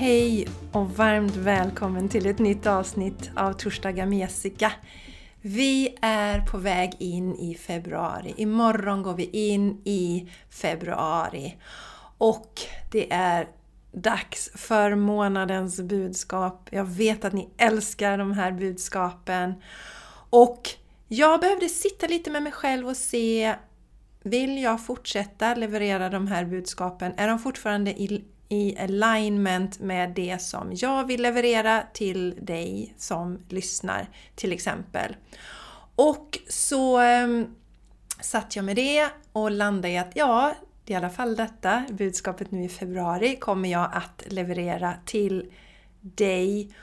Hej och varmt välkommen till ett nytt avsnitt av Torsdagar med Jessica. Vi är på väg in i februari. Imorgon går vi in i februari. Och det är dags för månadens budskap. Jag vet att ni älskar de här budskapen. Och jag behövde sitta lite med mig själv och se vill jag fortsätta leverera de här budskapen? Är de fortfarande i, i alignment med det som jag vill leverera till dig som lyssnar till exempel? Och så eh, satt jag med det och landade i att ja, i alla fall detta budskapet nu i februari kommer jag att leverera till dig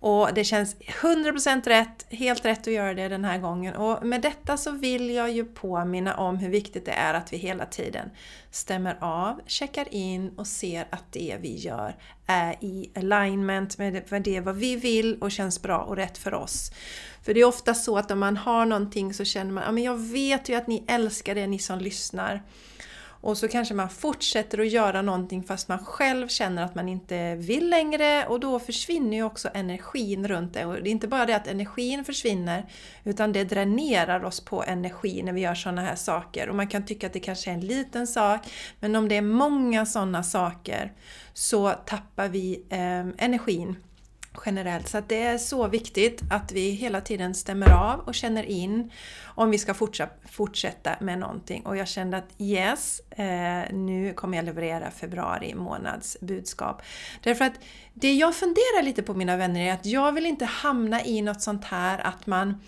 och det känns 100% rätt, helt rätt att göra det den här gången. Och med detta så vill jag ju påminna om hur viktigt det är att vi hela tiden stämmer av, checkar in och ser att det vi gör är i alignment med det vad vi vill och känns bra och rätt för oss. För det är ofta så att om man har någonting så känner man, ja men jag vet ju att ni älskar det, ni som lyssnar. Och så kanske man fortsätter att göra någonting fast man själv känner att man inte vill längre och då försvinner ju också energin runt det. Och det är inte bara det att energin försvinner utan det dränerar oss på energi när vi gör sådana här saker. Och man kan tycka att det kanske är en liten sak men om det är många sådana saker så tappar vi eh, energin generellt. Så det är så viktigt att vi hela tiden stämmer av och känner in om vi ska fortsätta med någonting. Och jag kände att yes, eh, nu kommer jag leverera februari månads budskap. Därför att det jag funderar lite på mina vänner är att jag vill inte hamna i något sånt här att man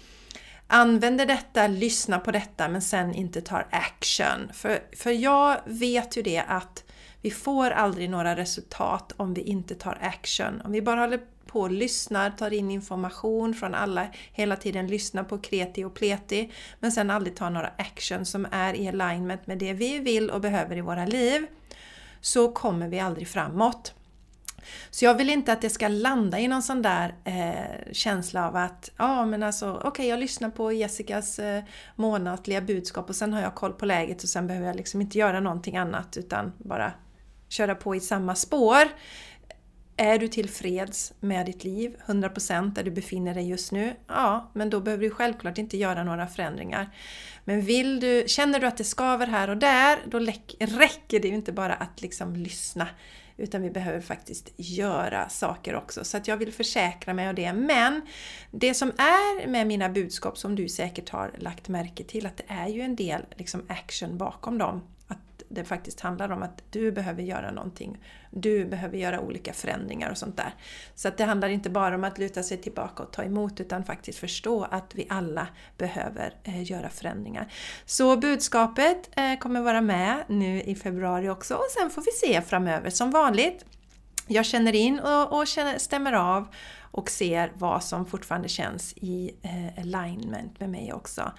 använder detta, lyssnar på detta men sen inte tar action. För, för jag vet ju det att vi får aldrig några resultat om vi inte tar action. Om vi bara håller på, lyssnar, tar in information från alla, hela tiden lyssnar på kreti och pleti, men sen aldrig tar några action som är i alignment med det vi vill och behöver i våra liv, så kommer vi aldrig framåt. Så jag vill inte att det ska landa i någon sån där eh, känsla av att ja men alltså okej okay, jag lyssnar på Jessicas eh, månatliga budskap och sen har jag koll på läget och sen behöver jag liksom inte göra någonting annat utan bara köra på i samma spår. Är du tillfreds med ditt liv, 100% där du befinner dig just nu? Ja, men då behöver du självklart inte göra några förändringar. Men vill du, känner du att det skaver här och där, då räcker det ju inte bara att liksom lyssna. Utan vi behöver faktiskt göra saker också. Så att jag vill försäkra mig av det. Men det som är med mina budskap som du säkert har lagt märke till, att det är ju en del liksom action bakom dem det faktiskt handlar om att du behöver göra någonting. Du behöver göra olika förändringar och sånt där. Så att det handlar inte bara om att luta sig tillbaka och ta emot utan faktiskt förstå att vi alla behöver eh, göra förändringar. Så budskapet eh, kommer vara med nu i februari också och sen får vi se framöver som vanligt. Jag känner in och, och känner, stämmer av och ser vad som fortfarande känns i eh, alignment med mig också.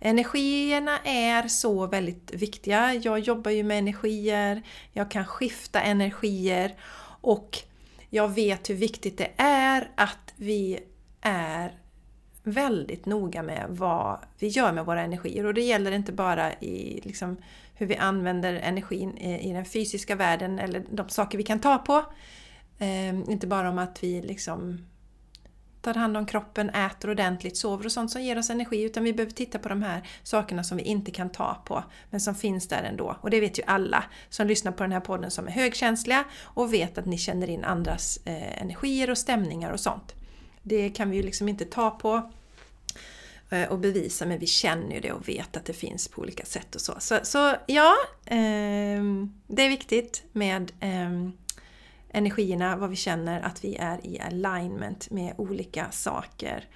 Energierna är så väldigt viktiga. Jag jobbar ju med energier, jag kan skifta energier och jag vet hur viktigt det är att vi är väldigt noga med vad vi gör med våra energier. Och det gäller inte bara i liksom, hur vi använder energin i, i den fysiska världen eller de saker vi kan ta på. Eh, inte bara om att vi liksom tar hand om kroppen, äter ordentligt, sover och sånt som ger oss energi. Utan vi behöver titta på de här sakerna som vi inte kan ta på, men som finns där ändå. Och det vet ju alla som lyssnar på den här podden som är högkänsliga och vet att ni känner in andras eh, energier och stämningar och sånt. Det kan vi ju liksom inte ta på eh, och bevisa, men vi känner ju det och vet att det finns på olika sätt och så. Så, så ja, eh, det är viktigt med eh, energierna, vad vi känner att vi är i alignment med olika saker.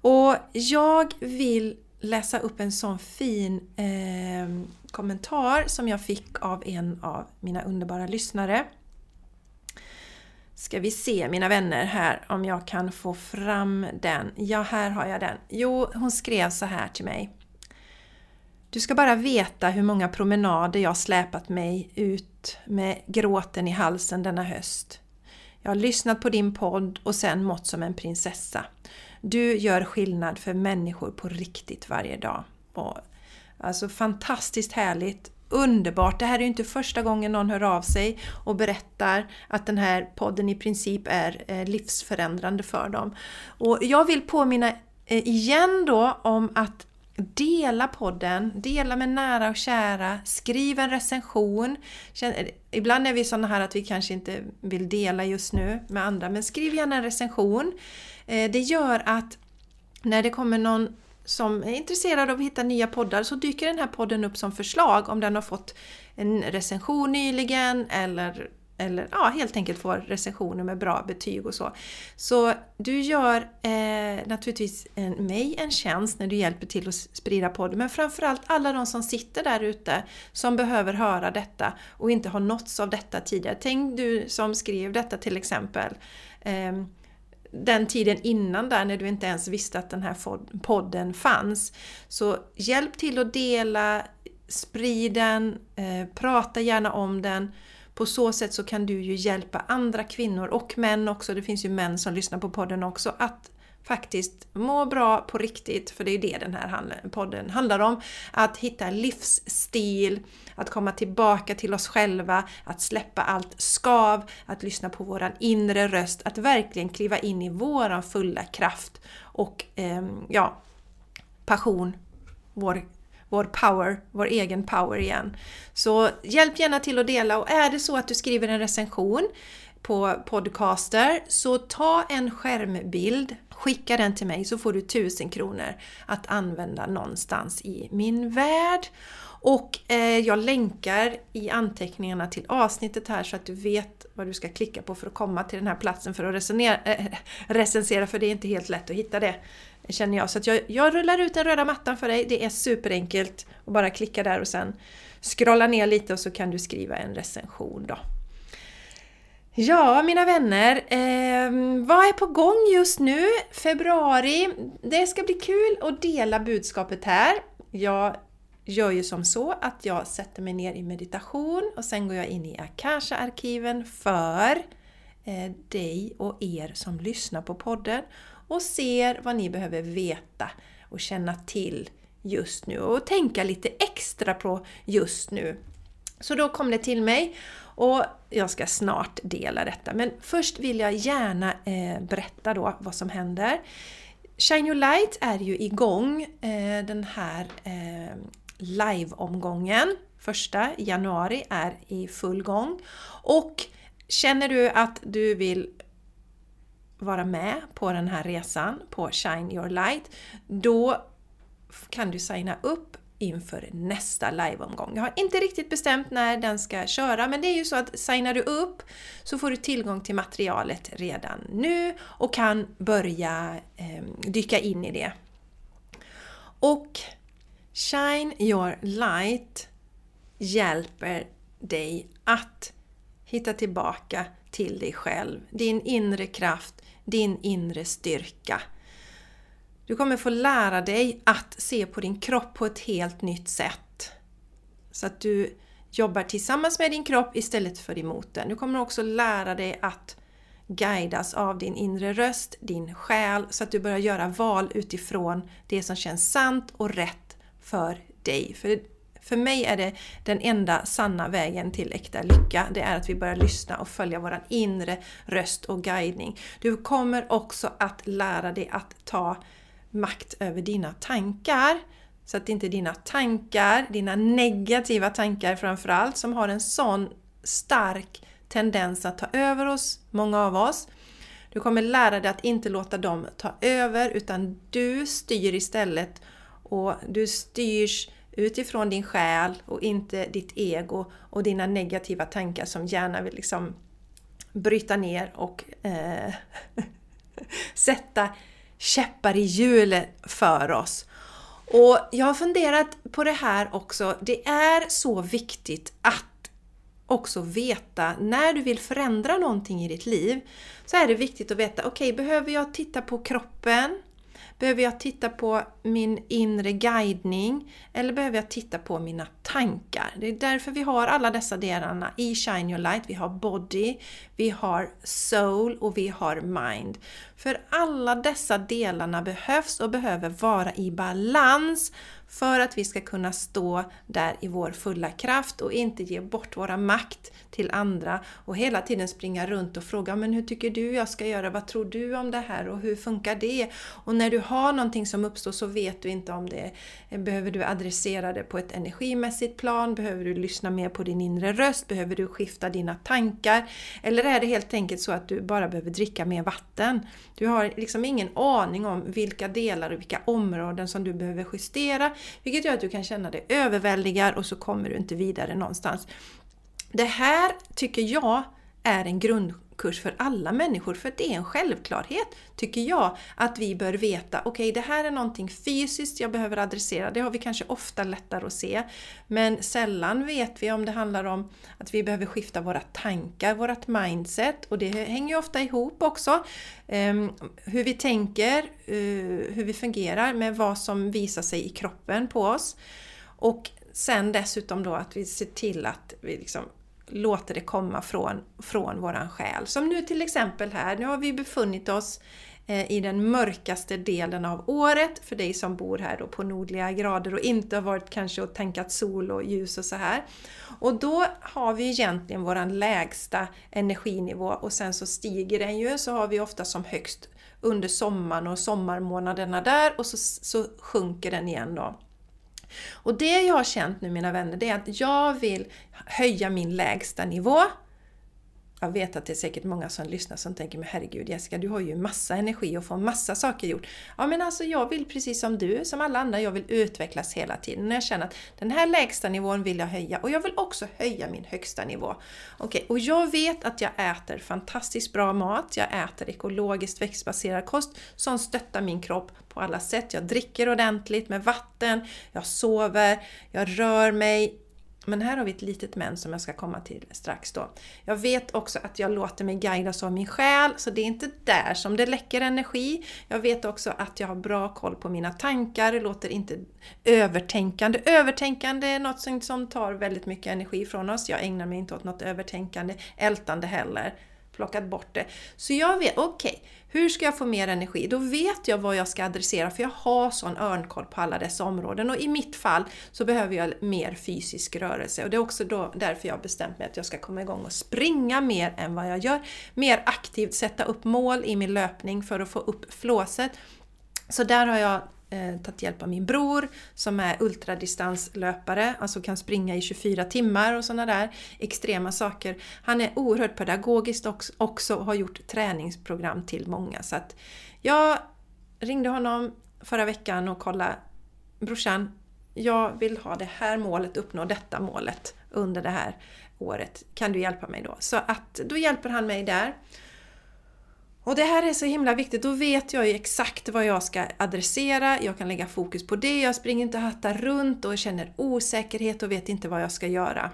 Och jag vill läsa upp en sån fin eh, kommentar som jag fick av en av mina underbara lyssnare. Ska vi se mina vänner här om jag kan få fram den. Ja, här har jag den. Jo, hon skrev så här till mig. Du ska bara veta hur många promenader jag släpat mig ut med gråten i halsen denna höst. Jag har lyssnat på din podd och sen mått som en prinsessa. Du gör skillnad för människor på riktigt varje dag. Och, alltså fantastiskt härligt underbart. Det här är ju inte första gången någon hör av sig och berättar att den här podden i princip är eh, livsförändrande för dem. Och jag vill påminna eh, igen då om att Dela podden, dela med nära och kära, skriv en recension. Ibland är vi sådana här att vi kanske inte vill dela just nu med andra, men skriv gärna en recension. Eh, det gör att när det kommer någon som är intresserad av att hitta nya poddar så dyker den här podden upp som förslag om den har fått en recension nyligen eller eller ja, helt enkelt får recensioner med bra betyg och så. Så du gör eh, naturligtvis en, mig en tjänst när du hjälper till att sprida podden, men framförallt alla de som sitter där ute som behöver höra detta och inte har nåtts av detta tidigare. Tänk du som skrev detta till exempel. Eh, den tiden innan där när du inte ens visste att den här podden fanns. Så hjälp till att dela, sprid den, eh, prata gärna om den på så sätt så kan du ju hjälpa andra kvinnor och män också, det finns ju män som lyssnar på podden också, att faktiskt må bra på riktigt, för det är det den här podden handlar om. Att hitta livsstil, att komma tillbaka till oss själva, att släppa allt skav, att lyssna på våran inre röst, att verkligen kliva in i våran fulla kraft och eh, ja, passion, vår vår power, vår egen power igen. Så hjälp gärna till att dela och är det så att du skriver en recension på podcaster så ta en skärmbild, skicka den till mig så får du 1000 kronor att använda någonstans i min värld. Och eh, jag länkar i anteckningarna till avsnittet här så att du vet vad du ska klicka på för att komma till den här platsen för att resonera, äh, recensera, för det är inte helt lätt att hitta det känner jag. Så att jag, jag rullar ut den röda mattan för dig. Det är superenkelt. Och bara klicka där och sen scrolla ner lite och så kan du skriva en recension då. Ja, mina vänner, eh, vad är på gång just nu? Februari. Det ska bli kul att dela budskapet här. Jag gör ju som så att jag sätter mig ner i meditation och sen går jag in i Akasha-arkiven för eh, dig och er som lyssnar på podden och ser vad ni behöver veta och känna till just nu och tänka lite extra på just nu. Så då kom det till mig och jag ska snart dela detta. Men först vill jag gärna eh, berätta då vad som händer. Shine Your Light är ju igång eh, den här eh, live-omgången. Första januari är i full gång. Och känner du att du vill vara med på den här resan på Shine Your Light, då kan du signa upp inför nästa liveomgång. Jag har inte riktigt bestämt när den ska köra men det är ju så att signar du upp så får du tillgång till materialet redan nu och kan börja eh, dyka in i det. Och Shine Your Light hjälper dig att hitta tillbaka till dig själv, din inre kraft, din inre styrka. Du kommer få lära dig att se på din kropp på ett helt nytt sätt. Så att du jobbar tillsammans med din kropp istället för emot den. Du kommer också lära dig att guidas av din inre röst, din själ, så att du börjar göra val utifrån det som känns sant och rätt för dig. För för mig är det den enda sanna vägen till äkta lycka. Det är att vi börjar lyssna och följa våran inre röst och guidning. Du kommer också att lära dig att ta makt över dina tankar. Så att det inte är dina tankar, dina negativa tankar framförallt, som har en sån stark tendens att ta över oss, många av oss. Du kommer lära dig att inte låta dem ta över utan du styr istället och du styrs utifrån din själ och inte ditt ego och dina negativa tankar som gärna vill liksom bryta ner och eh, sätta käppar i hjulet för oss. Och jag har funderat på det här också. Det är så viktigt att också veta när du vill förändra någonting i ditt liv så är det viktigt att veta, okej, okay, behöver jag titta på kroppen? Behöver jag titta på min inre guidning? Eller behöver jag titta på mina tankar? Det är därför vi har alla dessa delarna i Shine Your Light. Vi har Body, vi har Soul och vi har Mind. För alla dessa delarna behövs och behöver vara i balans för att vi ska kunna stå där i vår fulla kraft och inte ge bort våra makt till andra och hela tiden springa runt och fråga men hur tycker du jag ska göra? Vad tror du om det här och hur funkar det? Och när du har någonting som uppstår så vet du inte om det behöver du adressera det på ett energimässigt plan? Behöver du lyssna mer på din inre röst? Behöver du skifta dina tankar? Eller är det helt enkelt så att du bara behöver dricka mer vatten? Du har liksom ingen aning om vilka delar och vilka områden som du behöver justera, vilket gör att du kan känna dig överväldigad och så kommer du inte vidare någonstans. Det här tycker jag är en grund kurs för alla människor, för det är en självklarhet, tycker jag, att vi bör veta. Okej, okay, det här är någonting fysiskt jag behöver adressera. Det har vi kanske ofta lättare att se. Men sällan vet vi om det handlar om att vi behöver skifta våra tankar, vårt mindset. Och det hänger ju ofta ihop också. Um, hur vi tänker, uh, hur vi fungerar med vad som visar sig i kroppen på oss. Och sen dessutom då att vi ser till att vi liksom låter det komma från, från våran själ. Som nu till exempel här, nu har vi befunnit oss eh, i den mörkaste delen av året för dig som bor här då på nordliga grader och inte har varit kanske och tänkat sol och ljus och så här. Och då har vi egentligen våran lägsta energinivå och sen så stiger den ju, så har vi ofta som högst under sommaren och sommarmånaderna där och så, så sjunker den igen då. Och det jag har känt nu mina vänner, det är att jag vill höja min lägsta nivå. Jag vet att det är säkert många som lyssnar som tänker men herregud Jessica, du har ju massa energi och får massa saker gjort. Ja men alltså jag vill precis som du, som alla andra, jag vill utvecklas hela tiden. När jag känner att den här lägsta nivån vill jag höja och jag vill också höja min högsta nivå. Okej, okay, och jag vet att jag äter fantastiskt bra mat, jag äter ekologiskt växtbaserad kost som stöttar min kropp på alla sätt. Jag dricker ordentligt med vatten, jag sover, jag rör mig, men här har vi ett litet men som jag ska komma till strax då. Jag vet också att jag låter mig guidas av min själ, så det är inte där som det läcker energi. Jag vet också att jag har bra koll på mina tankar, det låter inte övertänkande. Övertänkande är något som tar väldigt mycket energi från oss. Jag ägnar mig inte åt något övertänkande, ältande heller plockat bort det. Så jag vet, okej, okay, hur ska jag få mer energi? Då vet jag vad jag ska adressera för jag har sån örnkoll på alla dessa områden och i mitt fall så behöver jag mer fysisk rörelse och det är också då därför jag har bestämt mig att jag ska komma igång och springa mer än vad jag gör. Mer aktivt sätta upp mål i min löpning för att få upp flåset. Så där har jag eh, tagit hjälp av min bror som är ultradistanslöpare, alltså kan springa i 24 timmar och sådana där extrema saker. Han är oerhört pedagogisk också, också och har gjort träningsprogram till många. Så att jag ringde honom förra veckan och kollade Brorsan, jag vill ha det här målet, uppnå detta målet under det här året. Kan du hjälpa mig då? Så att då hjälper han mig där. Och det här är så himla viktigt, då vet jag ju exakt vad jag ska adressera, jag kan lägga fokus på det, jag springer inte och hattar runt och känner osäkerhet och vet inte vad jag ska göra.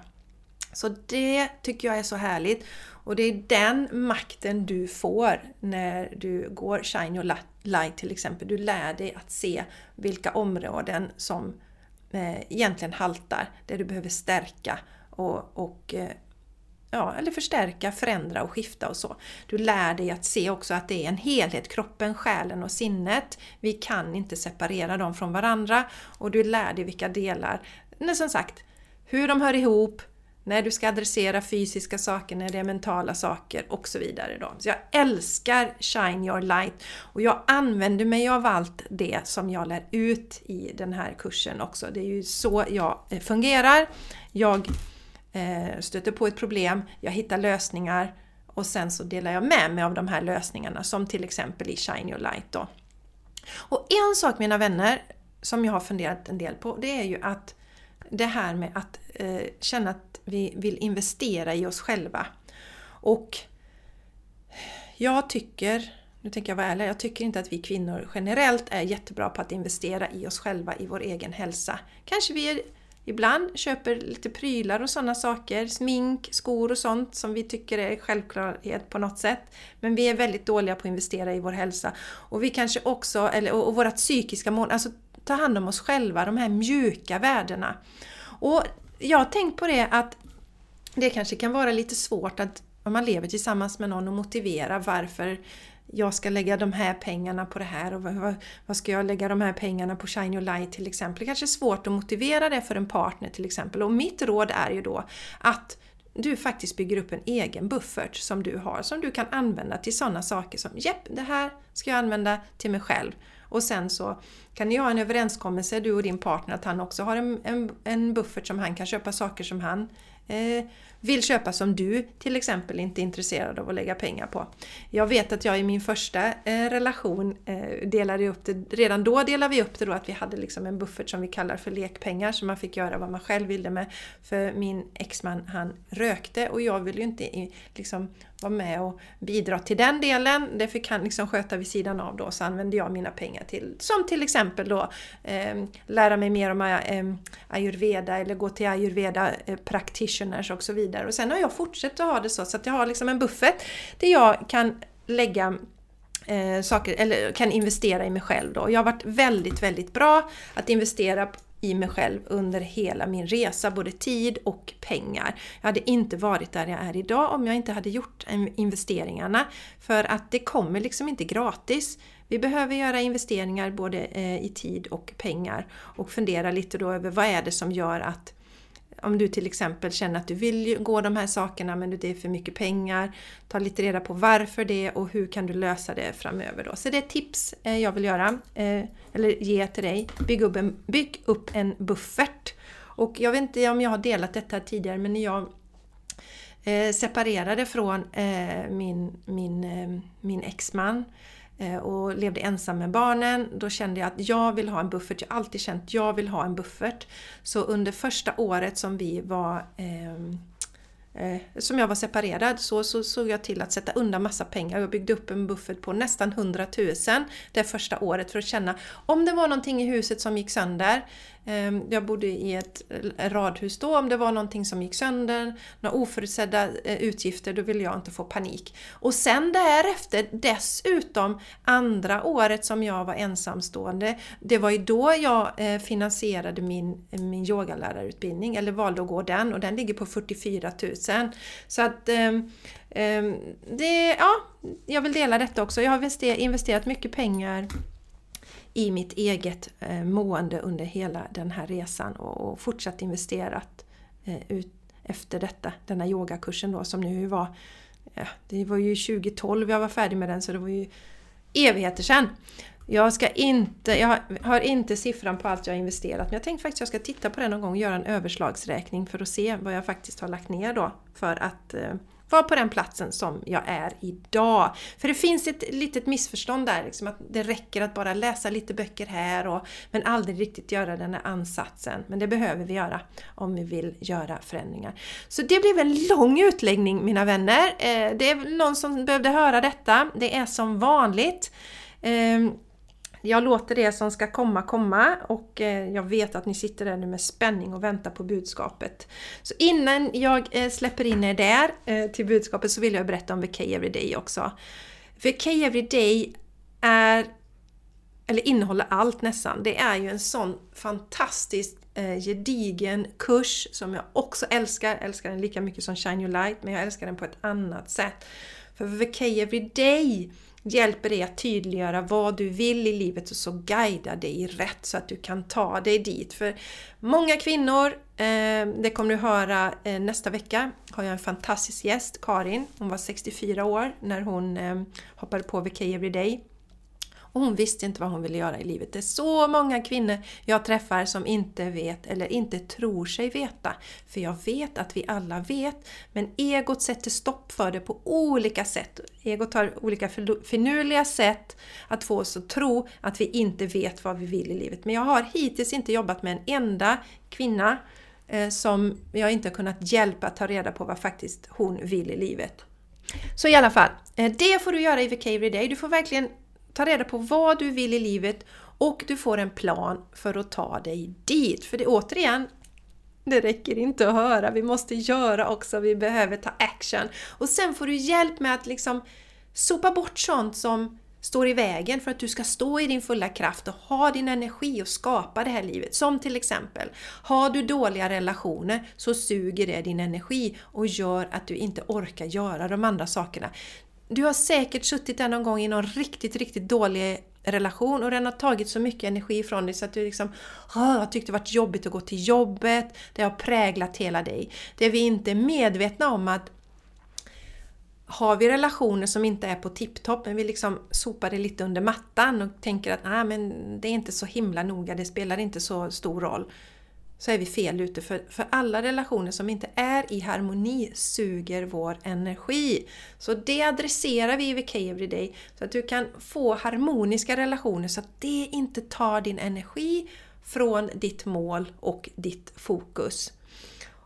Så det tycker jag är så härligt. Och det är den makten du får när du går Shine Your Light till exempel. Du lär dig att se vilka områden som eh, egentligen haltar, där du behöver stärka och, och eh, ja, eller förstärka, förändra och skifta och så. Du lär dig att se också att det är en helhet, kroppen, själen och sinnet. Vi kan inte separera dem från varandra och du lär dig vilka delar, men som sagt, hur de hör ihop, när du ska adressera fysiska saker, när det är mentala saker och så vidare. Då. Så jag älskar Shine Your Light och jag använder mig av allt det som jag lär ut i den här kursen också. Det är ju så jag eh, fungerar. Jag Eh, stöter på ett problem, jag hittar lösningar och sen så delar jag med mig av de här lösningarna som till exempel i Shine Your Light då. Och en sak mina vänner som jag har funderat en del på det är ju att det här med att eh, känna att vi vill investera i oss själva. Och jag tycker, nu tänker jag vara ärlig, jag tycker inte att vi kvinnor generellt är jättebra på att investera i oss själva, i vår egen hälsa. Kanske vi är Ibland köper lite prylar och sådana saker, smink, skor och sånt som vi tycker är självklarhet på något sätt. Men vi är väldigt dåliga på att investera i vår hälsa. Och vi kanske också, eller, och, och vårt psykiska mål, alltså ta hand om oss själva, de här mjuka värdena. Och jag har tänkt på det att det kanske kan vara lite svårt att om man lever tillsammans med någon och motivera varför jag ska lägga de här pengarna på det här och vad, vad ska jag lägga de här pengarna på Shine Your Light till exempel. Det kanske är svårt att motivera det för en partner till exempel. Och mitt råd är ju då att du faktiskt bygger upp en egen buffert som du har, som du kan använda till sådana saker som Jepp, det här ska jag använda till mig själv. Och sen så kan ni ha en överenskommelse, du och din partner, att han också har en, en, en buffert som han kan köpa saker som han eh, vill köpa som du till exempel inte är intresserad av att lägga pengar på. Jag vet att jag i min första eh, relation eh, delade upp det, redan då delade vi upp det då att vi hade liksom en buffert som vi kallar för lekpengar så man fick göra vad man själv ville med. För min exman han rökte och jag ville ju inte liksom vara med och bidra till den delen. Det fick han liksom sköta vid sidan av då så använde jag mina pengar till som till exempel då eh, lära mig mer om eh, ayurveda eller gå till ayurveda eh, practitioners och så vidare vidare. Och sen har jag fortsatt att ha det så, så att jag har liksom en buffert där jag kan lägga eh, saker, eller kan investera i mig själv då. Jag har varit väldigt, väldigt bra att investera i mig själv under hela min resa, både tid och pengar. Jag hade inte varit där jag är idag om jag inte hade gjort investeringarna. För att det kommer liksom inte gratis. Vi behöver göra investeringar både eh, i tid och pengar och fundera lite då över vad är det som gör att om du till exempel känner att du vill gå de här sakerna men det är för mycket pengar. Ta lite reda på varför det och hur kan du lösa det framöver då. Så det är tips eh, jag vill göra, eh, eller ge till dig. Bygg upp en, bygg upp en buffert. Och jag vet inte om jag har delat detta tidigare men när jag eh, separerade från min, min, min exman Eh, och levde ensam med barnen, då kände jag att jag vill ha en buffert. Jag har alltid känt att jag vill ha en buffert. Så under första året som vi var ehm, eh, som jag var separerad så, så såg jag till att sätta undan massa pengar. Jag byggde upp en buffert på nästan 100 000 det första året för att känna om det var någonting i huset som gick sönder Ehm, jag bodde i ett radhus då, om det var någonting som gick sönder, några oförutsedda eh, utgifter, då ville jag inte få panik. Och sen därefter, dessutom, andra året som jag var ensamstående, det var ju då jag eh, finansierade min, min yogalärarutbildning, eller valde att gå den, och den ligger på 44 000. Så att ehm, ehm, det, ja, jag vill dela detta också. Jag har investerat mycket pengar i mitt eget eh, mående under hela den här resan och, fortsatt investerat eh, ut efter detta, denna yogakursen då som nu var, ja, det var ju 2012 jag var färdig med den så det var ju evigheter sedan. Jag, ska inte, jag har inte siffran på allt jag har investerat men jag tänkte faktiskt att jag ska titta på det någon gång och göra en överslagsräkning för att se vad jag faktiskt har lagt ner då för att eh, var vara på den platsen som jag är idag. För det finns ett litet missförstånd där, liksom att det räcker att bara läsa lite böcker här och, men aldrig riktigt göra den här ansatsen. Men det behöver vi göra om vi vill göra förändringar. Så det blev en lång utläggning mina vänner. Eh, det är någon som behövde höra detta. Det är som vanligt. Ehm, jag låter det som ska komma komma och eh, jag vet att ni sitter där nu med spänning och väntar på budskapet. Så innan jag eh, släpper in er där eh, till budskapet så vill jag berätta om VK Everyday också. VK Everyday är, eller innehåller allt nästan. Det är ju en sån fantastisk gedigen kurs som jag också älskar. Jag älskar den lika mycket som Shine Your Light men jag älskar den på ett annat sätt. För VK Everyday hjälper dig att tydliggöra vad du vill i livet och så guida dig rätt så att du kan ta dig dit. För många kvinnor, eh, det kommer du höra eh, nästa vecka, har jag en fantastisk gäst, Karin. Hon var 64 år när hon eh, hoppade på VK Everyday. Och hon visste inte vad hon ville göra i livet. Det är så många kvinnor jag träffar som inte vet eller inte tror sig veta. För jag vet att vi alla vet, men egot sätter stopp för det på olika sätt. Egot har olika finurliga sätt att få oss att tro att vi inte vet vad vi vill i livet. Men jag har hittills inte jobbat med en enda kvinna eh, som jag inte har kunnat hjälpa att ta reda på vad faktiskt hon vill i livet. Så i alla fall, eh, det får du göra i VK Everyday. Du får verkligen Ta reda på vad du vill i livet och du får en plan för att ta dig dit. För det återigen, det räcker inte att höra, vi måste göra också, vi behöver ta action. Och sen får du hjälp med att liksom sopa bort sånt som står i vägen för att du ska stå i din fulla kraft och ha din energi och skapa det här livet. Som till exempel, har du dåliga relationer så suger det din energi och gör att du inte orkar göra de andra sakerna du har säkert suttit där någon gång i någon riktigt, riktigt dålig relation och den har tagit så mycket energi från dig så att du liksom ah, har tyckt det varit jobbigt att gå till jobbet. Det har präglat hela dig. Det vi inte är medvetna om att har vi relationer som inte är på tipptopp, men vi liksom sopar det lite under mattan och tänker att ah, men det är inte så himla noga, det spelar inte så stor roll så är vi fel ute. För, för alla relationer som inte är i harmoni suger vår energi. Så det adresserar vi i VK Everyday så att du kan få harmoniska relationer så att det inte tar din energi från ditt mål och ditt fokus.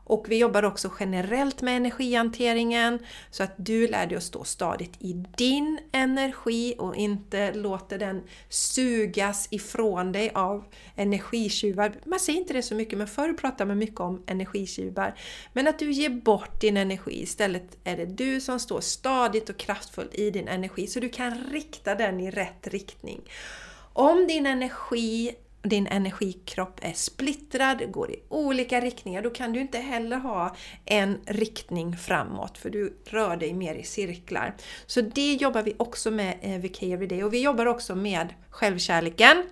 Och vi jobbar också generellt med energihanteringen så att du lär dig att stå stadigt i din energi och inte låter den sugas ifrån dig av energitjuvar. Man säger inte det så mycket men förr pratade man mycket om energitjuvar. Men att du ger bort din energi. Istället är det du som står stadigt och kraftfullt i din energi så du kan rikta den i rätt riktning. Om din energi din energikropp är splittrad, går i olika riktningar, då kan du inte heller ha en riktning framåt för du rör dig mer i cirklar. Så det jobbar vi också med eh, vid K-Everyday och vi jobbar också med självkärleken.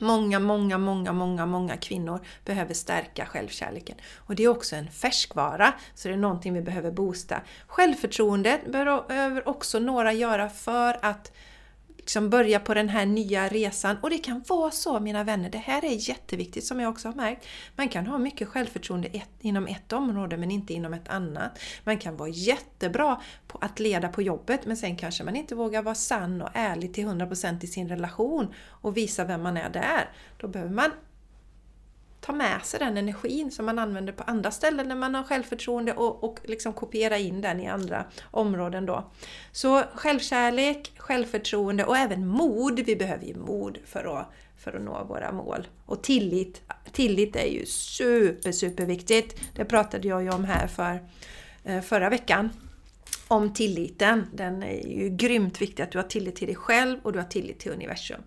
Många, många, många, många, många kvinnor behöver stärka självkärleken. Och det är också en färskvara, så det är någonting vi behöver boosta. Självförtroendet behöver också några göra för att liksom börja på den här nya resan. Och det kan vara så mina vänner, det här är jätteviktigt som jag också har märkt. Man kan ha mycket självförtroende ett, inom ett område men inte inom ett annat. Man kan vara jättebra på att leda på jobbet men sen kanske man inte vågar vara sann och ärlig till 100% i sin relation och visa vem man är där. Då behöver man ta med sig den energin som man använder på andra ställen när man har självförtroende och, och liksom kopiera in den i andra områden då. Så självkärlek, självförtroende och även mod. Vi behöver ju mod för att, för att nå våra mål. Och tillit. Tillit är ju super, superviktigt. Det pratade jag ju om här för eh, förra veckan om tilliten. Den är ju grymt viktig att du har tillit till dig själv och du har tillit till universum.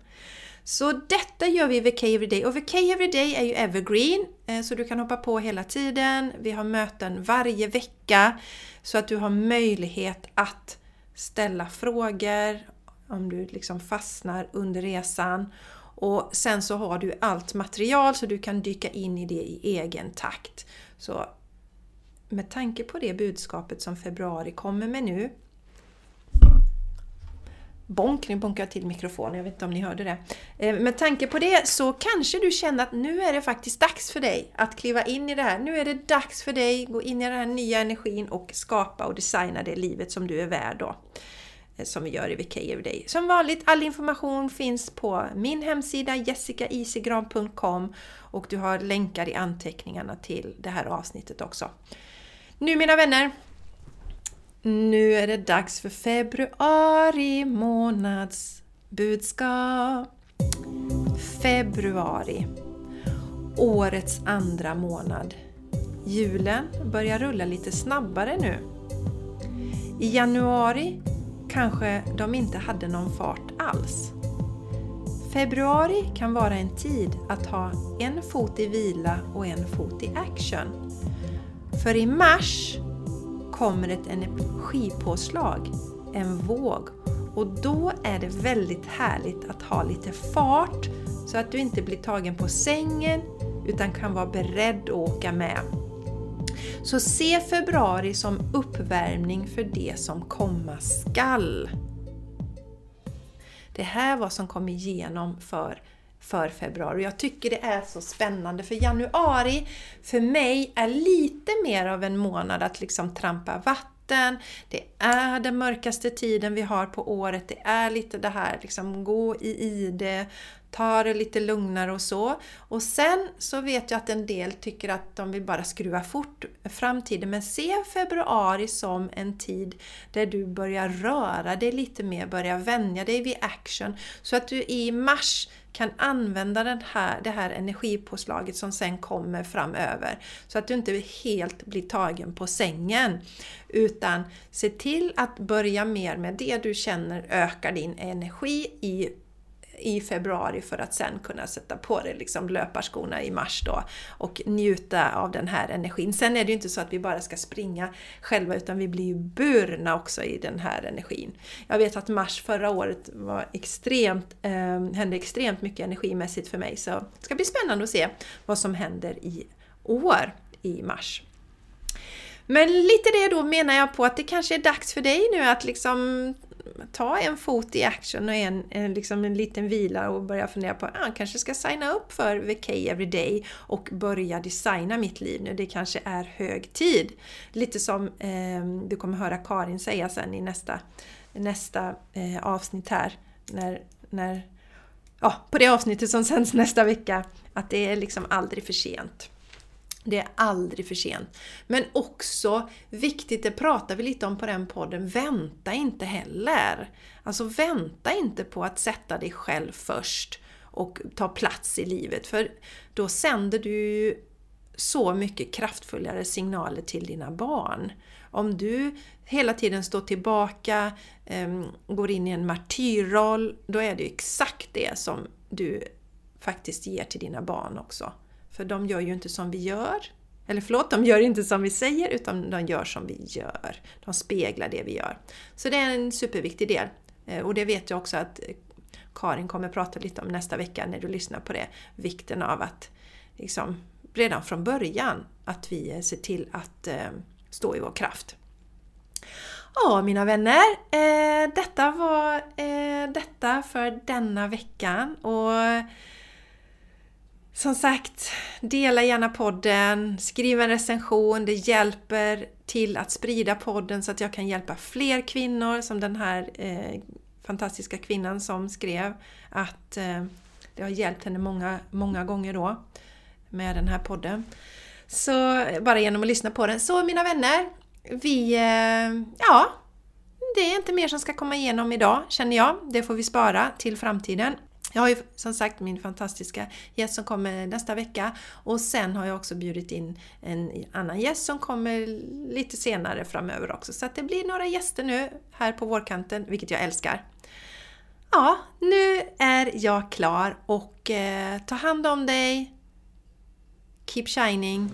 Så detta gör vi i VK Everyday och VK Everyday är ju evergreen eh, så du kan hoppa på hela tiden. Vi har möten varje vecka så att du har möjlighet att ställa frågor om du liksom fastnar under resan. Och sen så har du allt material så du kan dyka in i det i egen takt. Så med tanke på det budskapet som februari kommer med nu Bonk, nu bonkar jag till mikrofonen, jag vet inte om ni hörde det. Eh, med tanke på det så kanske du känner att nu är det faktiskt dags för dig att kliva in i det här. Nu är det dags för dig att gå in i den här nya energin och skapa och designa det livet som du är värd då. Eh, som vi gör i VK Everyday. Som vanligt, all information finns på min hemsida jessicaisigran.com och du har länkar i anteckningarna till det här avsnittet också. Nu mina vänner, nu är det dags för februari månads budskap. Februari. Årets andra månad. Julen börjar rulla lite snabbare nu. I januari kanske de inte hade någon fart alls. Februari kan vara en tid att ha en fot i vila och en fot i action. För i mars kommer ett energipåslag, en våg. Och då är det väldigt härligt att ha lite fart så att du inte blir tagen på sängen utan kan vara beredd att åka med. Så se februari som uppvärmning för det som komma skall. Det här var som kom igenom för för februari. Jag tycker det är så spännande för januari för mig är lite mer av en månad att liksom trampa vatten. Det är den mörkaste tiden vi har på året. Det är lite det här liksom gå i ide, ta det lite lugnare och så. Och sen så vet jag att en del tycker att de vill bara skruva fort framtiden. Men se februari som en tid där du börjar röra dig lite mer, börjar vänja dig vid action. Så att du i mars kan använda den här, det här energipåslaget som sen kommer framöver. Så att du inte helt blir tagen på sängen. Utan se till att börja mer med det du känner ökar din energi i i februari för att sen kunna sätta på dig liksom löparskorna i mars då och njuta av den här energin. Sen är det ju inte så att vi bara ska springa själva utan vi blir ju burna också i den här energin. Jag vet att mars förra året var extremt, eh, hände extremt mycket energimässigt för mig så det ska bli spännande att se vad som händer i år i mars. Men lite det då menar jag på att det kanske är dags för dig nu att liksom ta en fot i action och en, en, liksom en liten vila och börja fundera på att ah, kanske ska signa upp för VK Everyday och börja designa mitt liv nu. Det kanske är hög tid. Lite som eh, du kommer höra Karin säga sen i nästa, nästa eh, avsnitt här. När, när, ja, på det avsnittet som sänds nästa vecka. Att det är liksom aldrig för sent. Det är aldrig för sent. Men också viktigt, det pratar vi lite om på den podden, vänta inte heller. Alltså vänta inte på att sätta dig själv först och ta plats i livet för då sänder du så mycket kraftfullare signaler till dina barn. Om du hela tiden står tillbaka, ehm, går in i en martyrroll, då är det exakt det som du faktiskt ger till dina barn också. För de gör ju inte som vi gör. Eller förlåt, de gör inte som vi säger utan de gör som vi gör. De speglar det vi gör. Så det är en superviktig del. Eh, och det vet jag också att eh, Karin kommer prata lite om nästa vecka när du lyssnar på det. Vikten av att liksom, redan från början att vi eh, ser till att eh, stå i vår kraft. Ja, mina vänner. Eh, detta var eh, detta för denna veckan. Och som sagt, dela gärna podden, skriv en recension, det hjälper till att sprida podden så att jag kan hjälpa fler kvinnor som den här eh, fantastiska kvinnan som skrev att eh, det har hjälpt henne många, många gånger då med den här podden. Så bara genom att lyssna på den. Så mina vänner, vi... Eh, ja, det är inte mer som ska komma igenom idag känner jag. Det får vi spara till framtiden. Jag har ju som sagt min fantastiska gäst som kommer nästa vecka och sen har jag också bjudit in en annan gäst som kommer lite senare framöver också. Så att det blir några gäster nu här på vårkanten, vilket jag älskar. Ja, nu är jag klar och eh, ta hand om dig. Keep shining.